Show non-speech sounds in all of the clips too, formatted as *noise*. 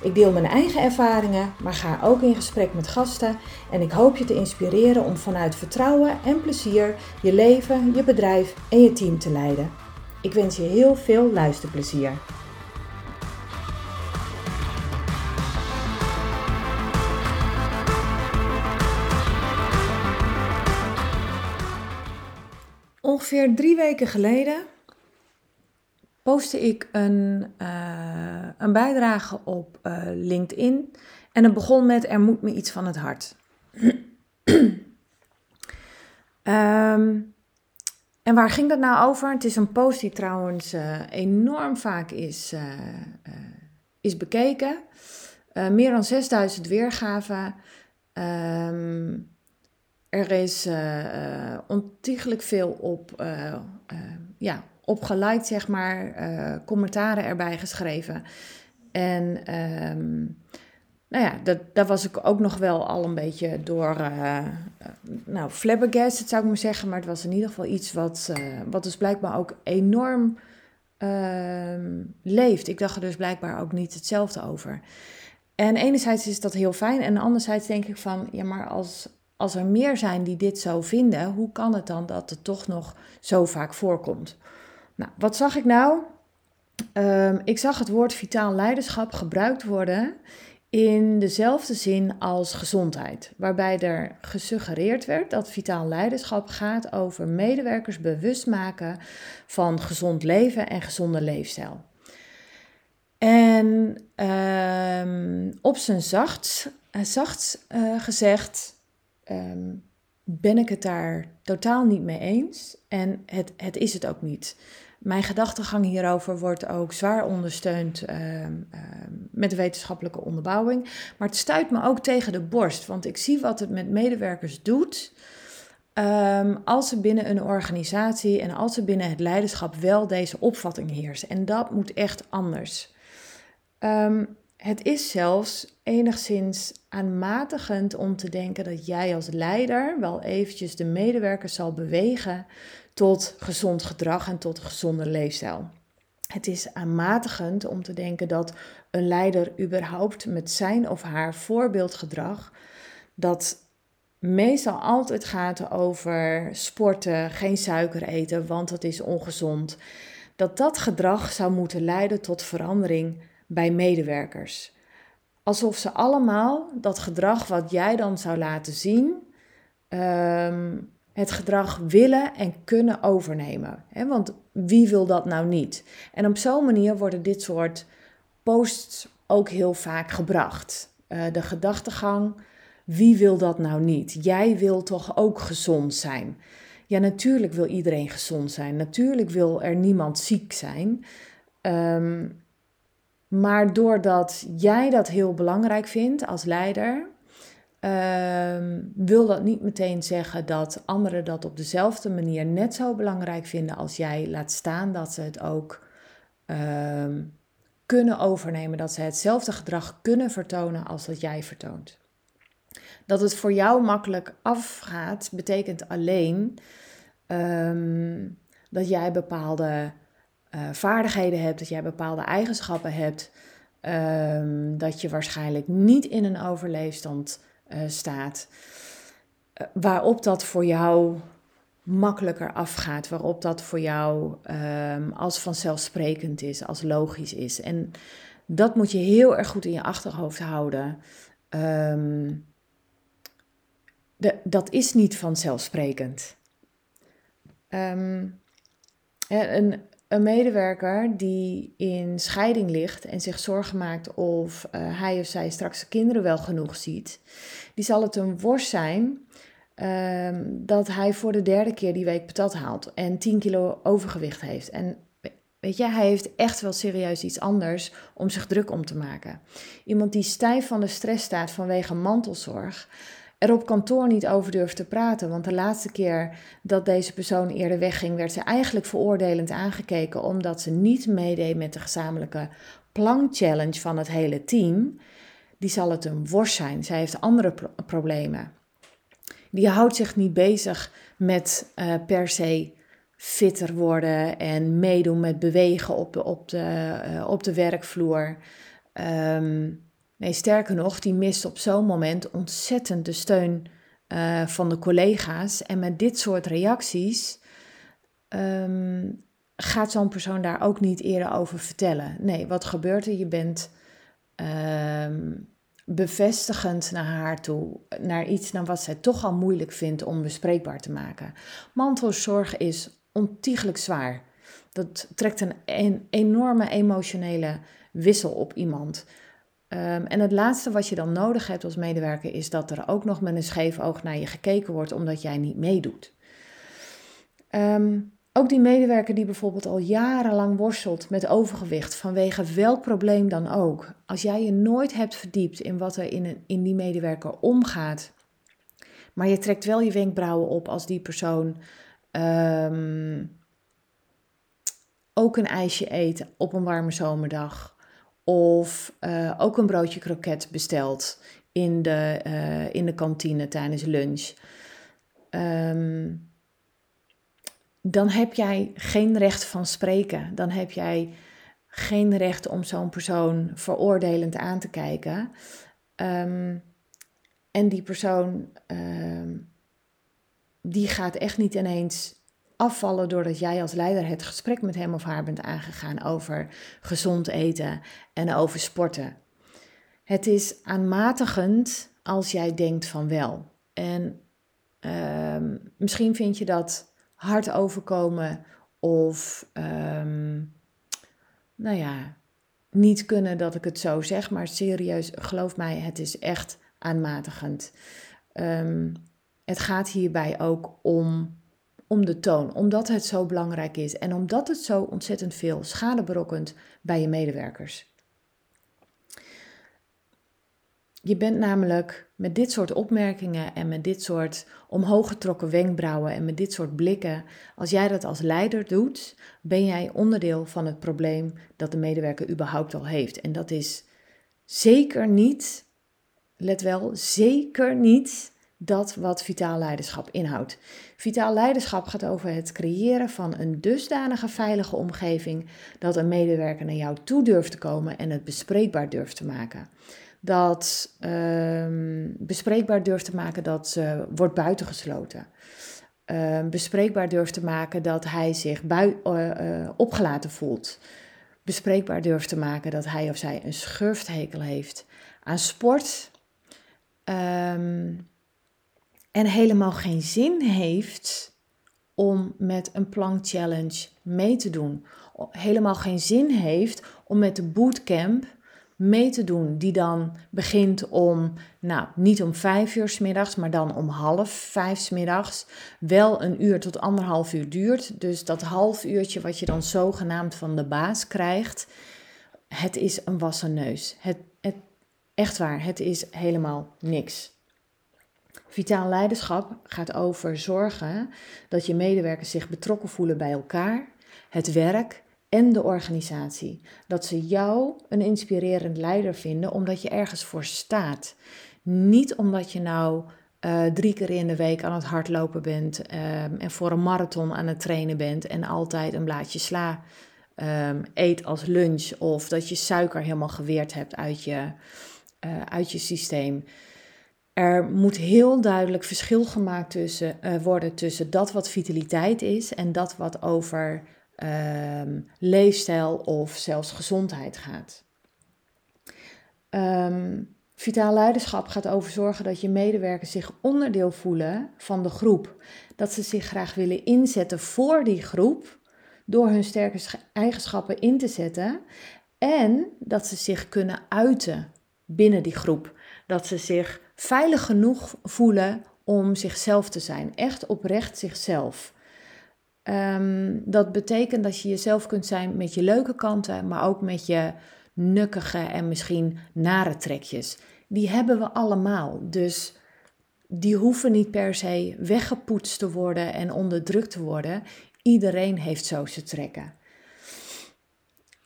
Ik deel mijn eigen ervaringen, maar ga ook in gesprek met gasten en ik hoop je te inspireren om vanuit vertrouwen en plezier je leven, je bedrijf en je team te leiden. Ik wens je heel veel luisterplezier. Ongeveer drie weken geleden postte ik een, uh, een bijdrage op uh, LinkedIn. En het begon met: Er moet me iets van het hart. um, *clears throat* en waar ging dat nou over? Het is een post die trouwens uh, enorm vaak is, is bekeken. meer dan 6000 weergaven. Um, er is ontiegelijk veel op ja, op zeg maar, uh, commentaren erbij geschreven. En um, nou ja, dat, daar was ik ook nog wel al een beetje door, uh, nou, flabbergasted zou ik maar zeggen. Maar het was in ieder geval iets wat, wat dus blijkbaar ook enorm uh, leeft. Ik dacht er dus blijkbaar ook niet hetzelfde over. En enerzijds is dat heel fijn. En anderzijds denk ik van, ja, maar als, als er meer zijn die dit zo vinden, hoe kan het dan dat het toch nog zo vaak voorkomt? Nou, wat zag ik nou? Um, ik zag het woord vitaal leiderschap gebruikt worden in dezelfde zin als gezondheid, waarbij er gesuggereerd werd dat vitaal leiderschap gaat over medewerkers bewust maken van gezond leven en gezonde leefstijl. En um, op zijn zacht, uh, zacht uh, gezegd um, ben ik het daar totaal niet mee eens en het, het is het ook niet. Mijn gedachtegang hierover wordt ook zwaar ondersteund uh, uh, met wetenschappelijke onderbouwing. Maar het stuit me ook tegen de borst, want ik zie wat het met medewerkers doet. Um, als er binnen een organisatie en als er binnen het leiderschap wel deze opvatting heerst. En dat moet echt anders. Het is zelfs enigszins aanmatigend om te denken dat jij als leider wel eventjes de medewerkers zal bewegen tot gezond gedrag en tot een gezonde leefstijl. Het is aanmatigend om te denken dat een leider überhaupt met zijn of haar voorbeeldgedrag, dat meestal altijd gaat over sporten, geen suiker eten, want dat is ongezond, dat dat gedrag zou moeten leiden tot verandering bij medewerkers. Alsof ze allemaal dat gedrag wat jij dan zou laten zien, um, het gedrag willen en kunnen overnemen. Want wie wil dat nou niet? En op zo'n manier worden dit soort posts ook heel vaak gebracht. Uh, de gedachtegang, wie wil dat nou niet? Jij wil toch ook gezond zijn? Ja, natuurlijk wil iedereen gezond zijn. Natuurlijk wil er niemand ziek zijn. Um, maar doordat jij dat heel belangrijk vindt als leider, uh, wil dat niet meteen zeggen dat anderen dat op dezelfde manier net zo belangrijk vinden als jij. Laat staan dat ze het ook uh, kunnen overnemen, dat ze hetzelfde gedrag kunnen vertonen als dat jij vertoont. Dat het voor jou makkelijk afgaat, betekent alleen um, dat jij bepaalde uh, vaardigheden hebt, dat jij bepaalde eigenschappen hebt, um, dat je waarschijnlijk niet in een overleefstand uh, staat, uh, waarop dat voor jou makkelijker afgaat, waarop dat voor jou um, als vanzelfsprekend is, als logisch is. En dat moet je heel erg goed in je achterhoofd houden. Um, de, dat is niet vanzelfsprekend. Een, een medewerker die in scheiding ligt en zich zorgen maakt of uh, hij of zij straks de kinderen wel genoeg ziet, die zal het een worst zijn uh, dat hij voor de derde keer die week patat haalt en 10 kilo overgewicht heeft. En weet je, hij heeft echt wel serieus iets anders om zich druk om te maken. Iemand die stijf van de stress staat vanwege mantelzorg, er op kantoor niet over durft te praten. Want de laatste keer dat deze persoon eerder wegging, werd ze eigenlijk veroordelend aangekeken omdat ze niet meedeed met de gezamenlijke plankchallenge van het hele team. Die zal het een worst zijn. Zij heeft andere problemen. Die houdt zich niet bezig met uh, per se fitter worden en meedoen met bewegen op de, op de, uh, op de werkvloer. Um, Nee, sterker nog, die mist op zo'n moment ontzettend de steun uh, van de collega's. En met dit soort reacties um, gaat zo'n persoon daar ook niet eerder over vertellen. Nee, wat gebeurt er? Je bent um, bevestigend naar haar toe, naar iets naar wat zij toch al moeilijk vindt om bespreekbaar te maken. Mantelzorg is ontiegelijk zwaar. Dat trekt een, een enorme emotionele wissel op iemand. Um, en het laatste wat je dan nodig hebt als medewerker is dat er ook nog met een scheef oog naar je gekeken wordt omdat jij niet meedoet. Um, ook die medewerker die bijvoorbeeld al jarenlang worstelt met overgewicht, vanwege welk probleem dan ook. Als jij je nooit hebt verdiept in wat er in, in die medewerker omgaat, maar je trekt wel je wenkbrauwen op als die persoon um, ook een ijsje eet op een warme zomerdag of uh, ook een broodje kroket besteld in de, uh, in de kantine tijdens lunch. Um, dan heb jij geen recht van spreken. Dan heb jij geen recht om zo'n persoon veroordelend aan te kijken. Um, en die persoon, um, die gaat echt niet ineens afvallen doordat jij als leider het gesprek met hem of haar bent aangegaan over gezond eten en over sporten. Het is aanmatigend als jij denkt van wel. En uh, misschien vind je dat hard overkomen of um, nou ja, niet kunnen dat ik het zo zeg, maar serieus, geloof mij, het is echt aanmatigend. Um, het gaat hierbij ook om om de toon, omdat het zo belangrijk is en omdat het zo ontzettend veel schade berokkent bij je medewerkers. Je bent namelijk met dit soort opmerkingen en met dit soort omhooggetrokken wenkbrauwen en met dit soort blikken, als jij dat als leider doet, ben jij onderdeel van het probleem dat de medewerker überhaupt al heeft. En dat is zeker niet, let wel, zeker niet dat wat vitaal leiderschap inhoudt. Vitaal leiderschap gaat over het creëren van een dusdanige veilige omgeving dat een medewerker naar jou toe durft te komen en het bespreekbaar durft te maken. Dat um, bespreekbaar durft te maken dat ze wordt buitengesloten. Uh, bespreekbaar durft te maken dat hij zich bui, uh, uh, opgelaten voelt. Bespreekbaar durft te maken dat hij of zij een schurfthekel heeft aan sport. Um, en helemaal geen zin heeft om met een plank challenge mee te doen. Helemaal geen zin heeft om met de bootcamp mee te doen, die dan begint om, nou, niet om vijf uur s middags, maar dan om half vijf s middags. Wel een uur tot anderhalf uur duurt. Dus dat half uurtje wat je dan zogenaamd van de baas krijgt, het is een wassen neus. Het, het, echt waar, het is helemaal niks. Vitaal leiderschap gaat over zorgen dat je medewerkers zich betrokken voelen bij elkaar, het werk en de organisatie. Dat ze jou een inspirerend leider vinden omdat je ergens voor staat. Niet omdat je nou uh, drie keer in de week aan het hardlopen bent um, en voor een marathon aan het trainen bent en altijd een blaadje sla um, eet als lunch of dat je suiker helemaal geweerd hebt uit je, uh, uit je systeem. Er moet heel duidelijk verschil gemaakt tussen, uh, worden tussen dat wat vitaliteit is en dat wat over um, leefstijl of zelfs gezondheid gaat. Um, vitaal leiderschap gaat over zorgen dat je medewerkers zich onderdeel voelen van de groep. Dat ze zich graag willen inzetten voor die groep door hun sterke eigenschappen in te zetten en dat ze zich kunnen uiten binnen die groep. Dat ze zich veilig genoeg voelen om zichzelf te zijn. Echt oprecht zichzelf. Um, dat betekent dat je jezelf kunt zijn met je leuke kanten, maar ook met je nukkige en misschien nare trekjes. Die hebben we allemaal. Dus die hoeven niet per se weggepoetst te worden en onderdrukt te worden. Iedereen heeft zo zijn trekken.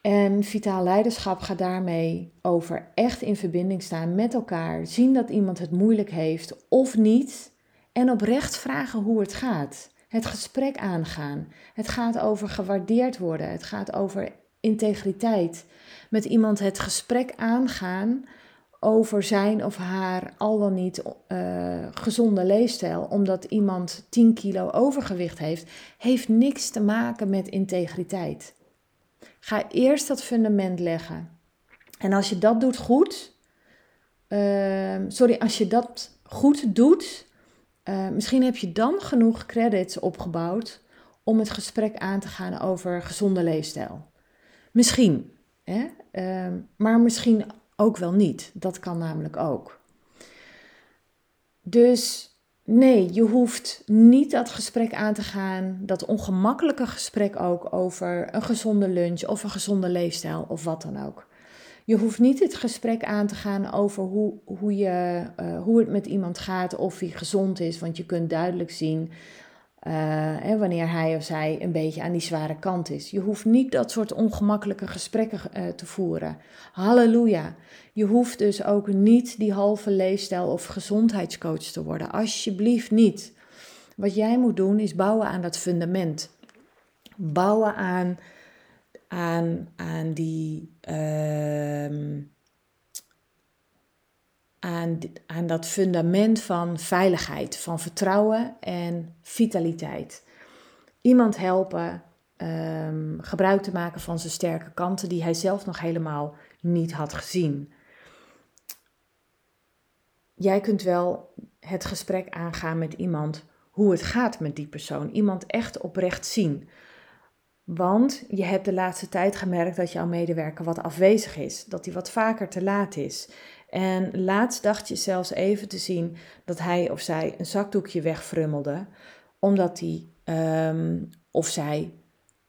En vitaal leiderschap gaat daarmee over echt in verbinding staan met elkaar, zien dat iemand het moeilijk heeft of niet en oprecht vragen hoe het gaat. Het gesprek aangaan. Het gaat over gewaardeerd worden. Het gaat over integriteit. Met iemand het gesprek aangaan over zijn of haar al dan niet uh, gezonde leefstijl, omdat iemand 10 kilo overgewicht heeft, heeft niks te maken met integriteit. Ga eerst dat fundament leggen. En als je dat doet goed, uh, sorry, als je dat goed doet, uh, misschien heb je dan genoeg credits opgebouwd om het gesprek aan te gaan over gezonde leefstijl. Misschien, hè? Uh, maar misschien ook wel niet. Dat kan namelijk ook. Dus nee, je hoeft niet dat gesprek aan te gaan, dat ongemakkelijke gesprek ook over een gezonde lunch of een gezonde leefstijl of wat dan ook. Je hoeft niet het gesprek aan te gaan over hoe, hoe, je, uh, hoe het met iemand gaat, of hij gezond is, want je kunt duidelijk zien uh, wanneer hij of zij een beetje aan die zware kant is. Je hoeft niet dat soort ongemakkelijke gesprekken uh, te voeren. Halleluja. Je hoeft dus ook niet die halve leefstijl of gezondheidscoach te worden. Alsjeblieft niet. Wat jij moet doen is bouwen aan dat fundament. Bouwen aan, aan, aan die. Uh, aan, dat fundament van veiligheid, van vertrouwen en vitaliteit. Iemand helpen um, gebruik te maken van zijn sterke kanten die hij zelf nog helemaal niet had gezien. Jij kunt wel het gesprek aangaan met iemand hoe het gaat met die persoon. Iemand echt oprecht zien. Want je hebt de laatste tijd gemerkt dat jouw medewerker wat afwezig is, dat hij wat vaker te laat is. En laatst dacht je zelfs even te zien dat hij of zij een zakdoekje wegfrummelde, omdat hij um, of zij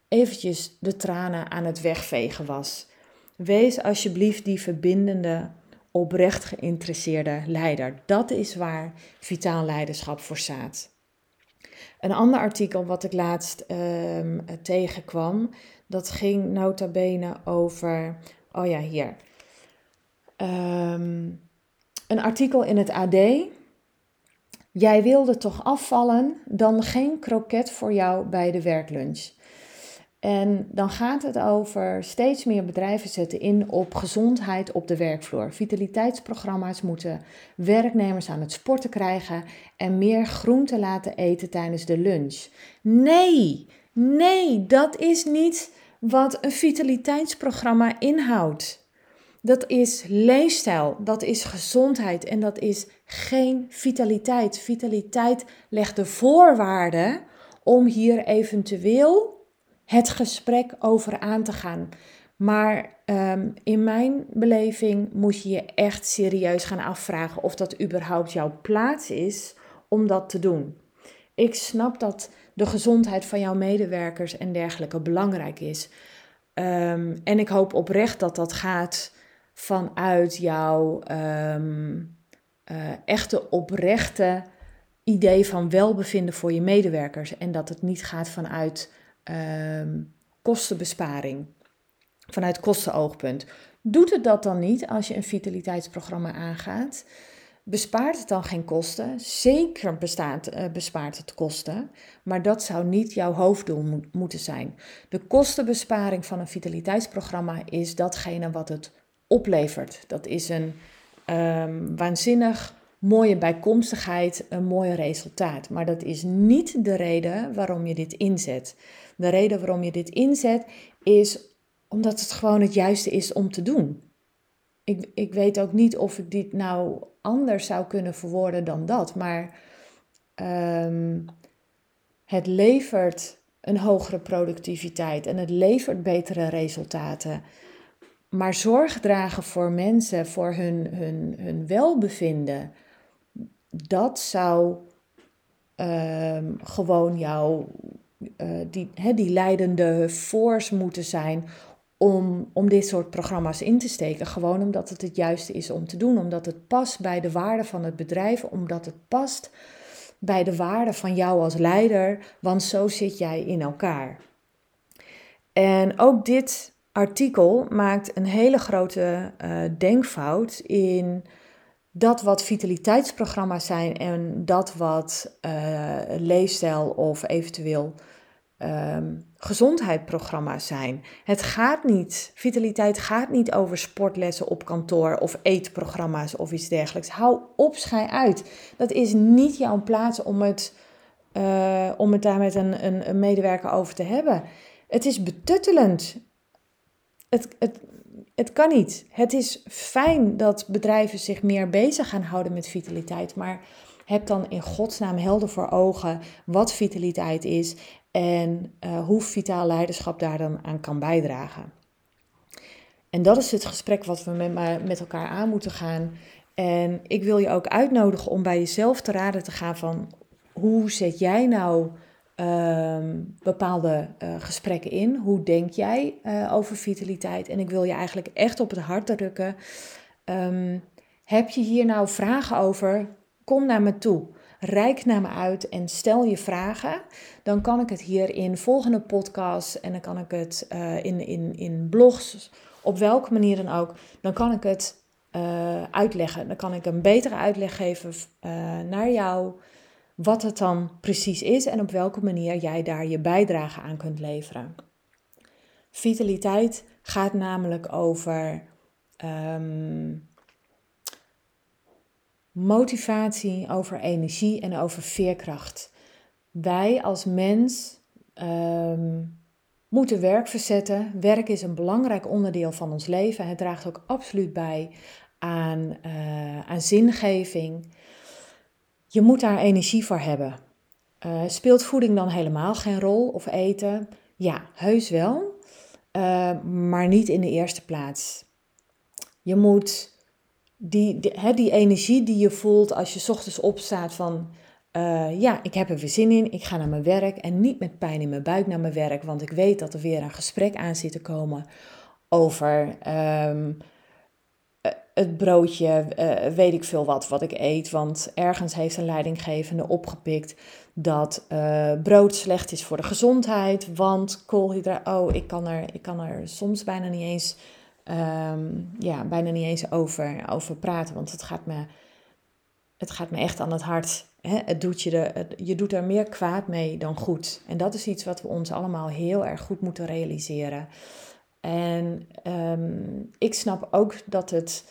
eventjes de tranen aan het wegvegen was. Wees alsjeblieft die verbindende, oprecht geïnteresseerde leider. Dat is waar vitaal leiderschap voor staat. Een ander artikel wat ik laatst um, tegenkwam, dat ging nota bene over, oh ja, hier. Um, een artikel in het AD. Jij wilde toch afvallen, dan geen kroket voor jou bij de werklunch. En dan gaat het over steeds meer bedrijven zetten in op gezondheid op de werkvloer. Vitaliteitsprogramma's moeten werknemers aan het sporten krijgen en meer groente laten eten tijdens de lunch. Nee, nee, dat is niet wat een vitaliteitsprogramma inhoudt. Dat is leefstijl, dat is gezondheid en dat is geen vitaliteit. Vitaliteit legt de voorwaarden om hier eventueel het gesprek over aan te gaan. Maar um, in mijn beleving moet je je echt serieus gaan afvragen of dat überhaupt jouw plaats is om dat te doen. Ik snap dat de gezondheid van jouw medewerkers en dergelijke belangrijk is. Um, en ik hoop oprecht dat dat gaat vanuit jouw um, uh, echte oprechte idee van welbevinden voor je medewerkers. En dat het niet gaat vanuit um, kostenbesparing, vanuit kostenoogpunt. Doet het dat dan niet als je een vitaliteitsprogramma aangaat? Bespaart het dan geen kosten? Zeker bestaat, uh, bespaart het kosten, maar dat zou niet jouw hoofddoel mo moeten zijn. De kostenbesparing van een vitaliteitsprogramma is datgene wat het oplevert. Dat is een um, waanzinnig mooie bijkomstigheid, een mooi resultaat. Maar dat is niet de reden waarom je dit inzet. De reden waarom je dit inzet is omdat het gewoon het juiste is om te doen. Ik, ik weet ook niet of ik dit nou anders zou kunnen verwoorden dan dat, maar um, het levert een hogere productiviteit en het levert betere resultaten. Maar zorg dragen voor mensen, voor hun, hun, hun welbevinden, dat zou um, gewoon jouw, uh, die, he, die leidende force moeten zijn om, om dit soort programma's in te steken. Gewoon omdat het het juiste is om te doen. Omdat het past bij de waarde van het bedrijf. Omdat het past bij de waarde van jou als leider. Want zo zit jij in elkaar. En ook dit artikel maakt een hele grote uh, denkfout in dat wat vitaliteitsprogramma's zijn en dat wat uh, leefstijl of eventueel um, gezondheidsprogramma's zijn. Het gaat niet, vitaliteit gaat niet over sportlessen op kantoor of eetprogramma's of iets dergelijks. Hou op, schij uit. Dat is niet jouw plaats om het, uh, om het daar met een, een medewerker over te hebben. Het is betuttelend. Het, het, het kan niet. Het is fijn dat bedrijven zich meer bezig gaan houden met vitaliteit, maar heb dan in godsnaam helder voor ogen wat vitaliteit is en uh, hoe vitaal leiderschap daar dan aan kan bijdragen. En dat is het gesprek wat we met, met elkaar aan moeten gaan. En ik wil je ook uitnodigen om bij jezelf te raden te gaan van hoe zet jij nou Ehm, bepaalde uh, gesprekken in. Hoe denk jij uh, over vitaliteit? En ik wil je eigenlijk echt op het hart drukken. Um, heb je hier nou vragen over? Kom naar me toe. Rijk naar me uit en stel je vragen. Dan kan ik het hier in volgende podcasts en dan kan ik het uh, in, in, in blogs, op welke manier dan ook. Dan kan ik het uitleggen. Dan kan ik een betere uitleg geven naar jou wat het dan precies is en op welke manier jij daar je bijdrage aan kunt leveren. Vitaliteit gaat namelijk over ehm, motivatie, over energie en over veerkracht. Wij als mens um, moeten werk verzetten. Werk is een belangrijk onderdeel van ons leven. Het draagt ook absoluut bij aan, uh, aan zingeving. Je moet daar energie voor hebben. Uh, speelt voeding dan helemaal geen rol of eten? Ja, heus wel, uh, maar niet in de eerste plaats. Je moet die, die, die energie die je voelt als je ochtends opstaat van... Uh, ja, ik heb er weer zin in, ik ga naar mijn werk en niet met pijn in mijn buik naar mijn werk, want ik weet dat er weer een gesprek aan zit te komen over um, het broodje, uh, weet ik veel wat, wat ik eet. Want ergens heeft een leidinggevende opgepikt dat uh, brood slecht is voor de gezondheid. Want koolhydraten, oh, ik kan er, ik kan er soms bijna niet eens, um, ja, bijna niet eens over, over praten. Want het gaat me, het gaat me echt aan het hart. Hè? Het doet je, de, je doet er meer kwaad mee dan goed. En dat is iets wat we ons allemaal heel erg goed moeten realiseren. En um, ik snap ook dat het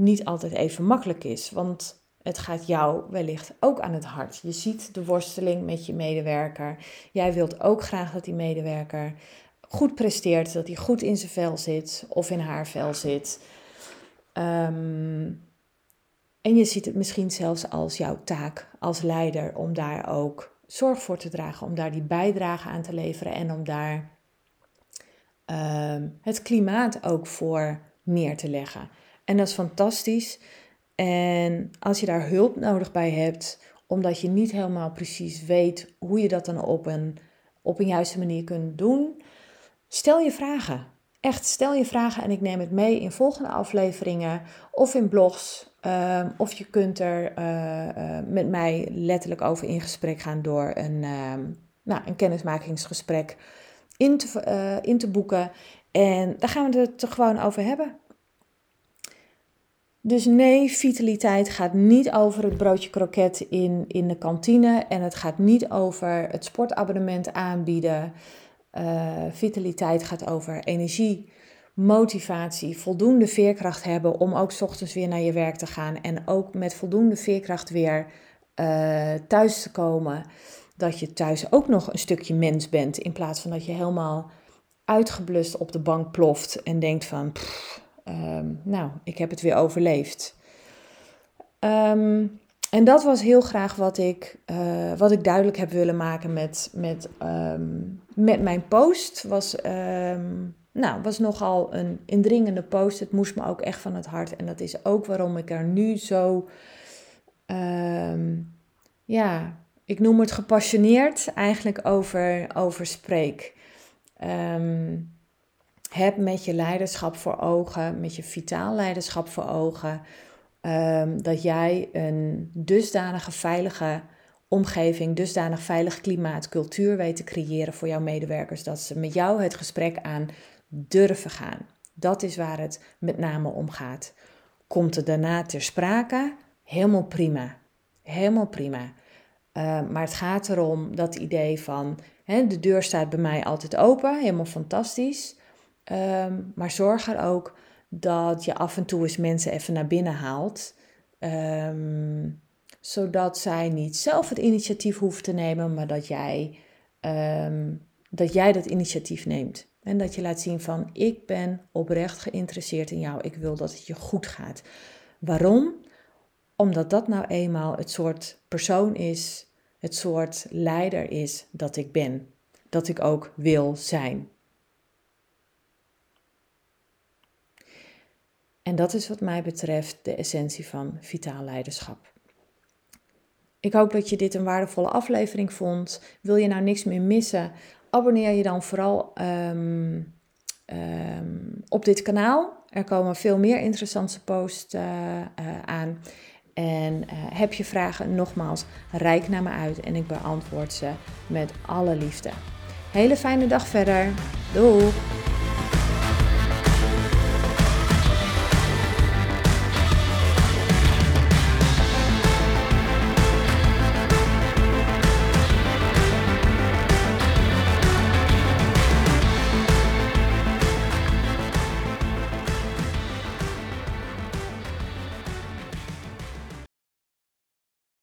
niet altijd even makkelijk is. Want het gaat jou wellicht ook aan het hart. Je ziet de worsteling met je medewerker. Jij wilt ook graag dat die medewerker goed presteert, dat hij goed in zijn vel zit of in haar vel zit. Um, en je ziet het misschien zelfs als jouw taak als leider om daar ook zorg voor te dragen, om daar die bijdrage aan te leveren en om daar um, het klimaat ook voor neer te leggen. En dat is fantastisch. En als je daar hulp nodig bij hebt, omdat je niet helemaal precies weet hoe je dat dan op een, op een juiste manier kunt doen, stel je vragen. Echt, stel je vragen en ik neem het mee in volgende afleveringen of in blogs. Uh, of je kunt er uh, uh, met mij letterlijk over in gesprek gaan door een, ehm, nou, een kennismakingsgesprek in te, eh, in te boeken. En daar gaan we het er gewoon over hebben. Dus nee, vitaliteit gaat niet over het broodje kroket in, in de kantine en het gaat niet over het sportabonnement aanbieden. Uh, vitaliteit gaat over energie, motivatie, voldoende veerkracht hebben om ook ochtends weer naar je werk te gaan en ook met voldoende veerkracht weer uh, thuis te komen. Dat je thuis ook nog een stukje mens bent in plaats van dat je helemaal uitgeblust op de bank ploft en denkt van. Um, nou, ik heb het weer overleefd. Um, en dat was heel graag wat ik, uh, wat ik duidelijk heb willen maken met, met, um, met mijn post. Was, nou, was nogal een indringende post. Het moest me ook echt van het hart. En dat is ook waarom ik er nu zo, ja, ik noem het gepassioneerd eigenlijk over, over spreek. Heb met je leiderschap voor ogen, met je vitaal leiderschap voor ogen, ehm, dat jij een dusdanige veilige omgeving, dusdanig veilig klimaat, cultuur weet te creëren voor jouw medewerkers, dat ze met jou het gesprek aan durven gaan. Dat is waar het met name om gaat. Komt het daarna ter sprake? Helemaal prima. Helemaal prima. Uh, maar het gaat erom dat idee van hè, de deur staat bij mij altijd open, helemaal fantastisch. Um, maar zorg er ook dat je af en toe eens mensen even naar binnen haalt. Um, zodat zij niet zelf het initiatief hoeft te nemen, maar dat jij, um, dat, jij dat initiatief neemt. En dat je laat zien van ik ben oprecht geïnteresseerd in jou. Ik wil dat het je goed gaat. Waarom? Omdat dat nou eenmaal het soort persoon is, het soort leider is dat ik ben. Dat ik ook wil zijn. En dat is wat mij betreft de essentie van vitaal leiderschap. Ik hoop dat je dit een waardevolle aflevering vond. Wil je nou niks meer missen? Abonneer je dan vooral um, um, op dit kanaal. Er komen veel meer interessante posts uh, uh, aan. En uh, heb je vragen, nogmaals, rijk naar me uit en ik beantwoord ze met alle liefde. Hele fijne dag verder. Doei!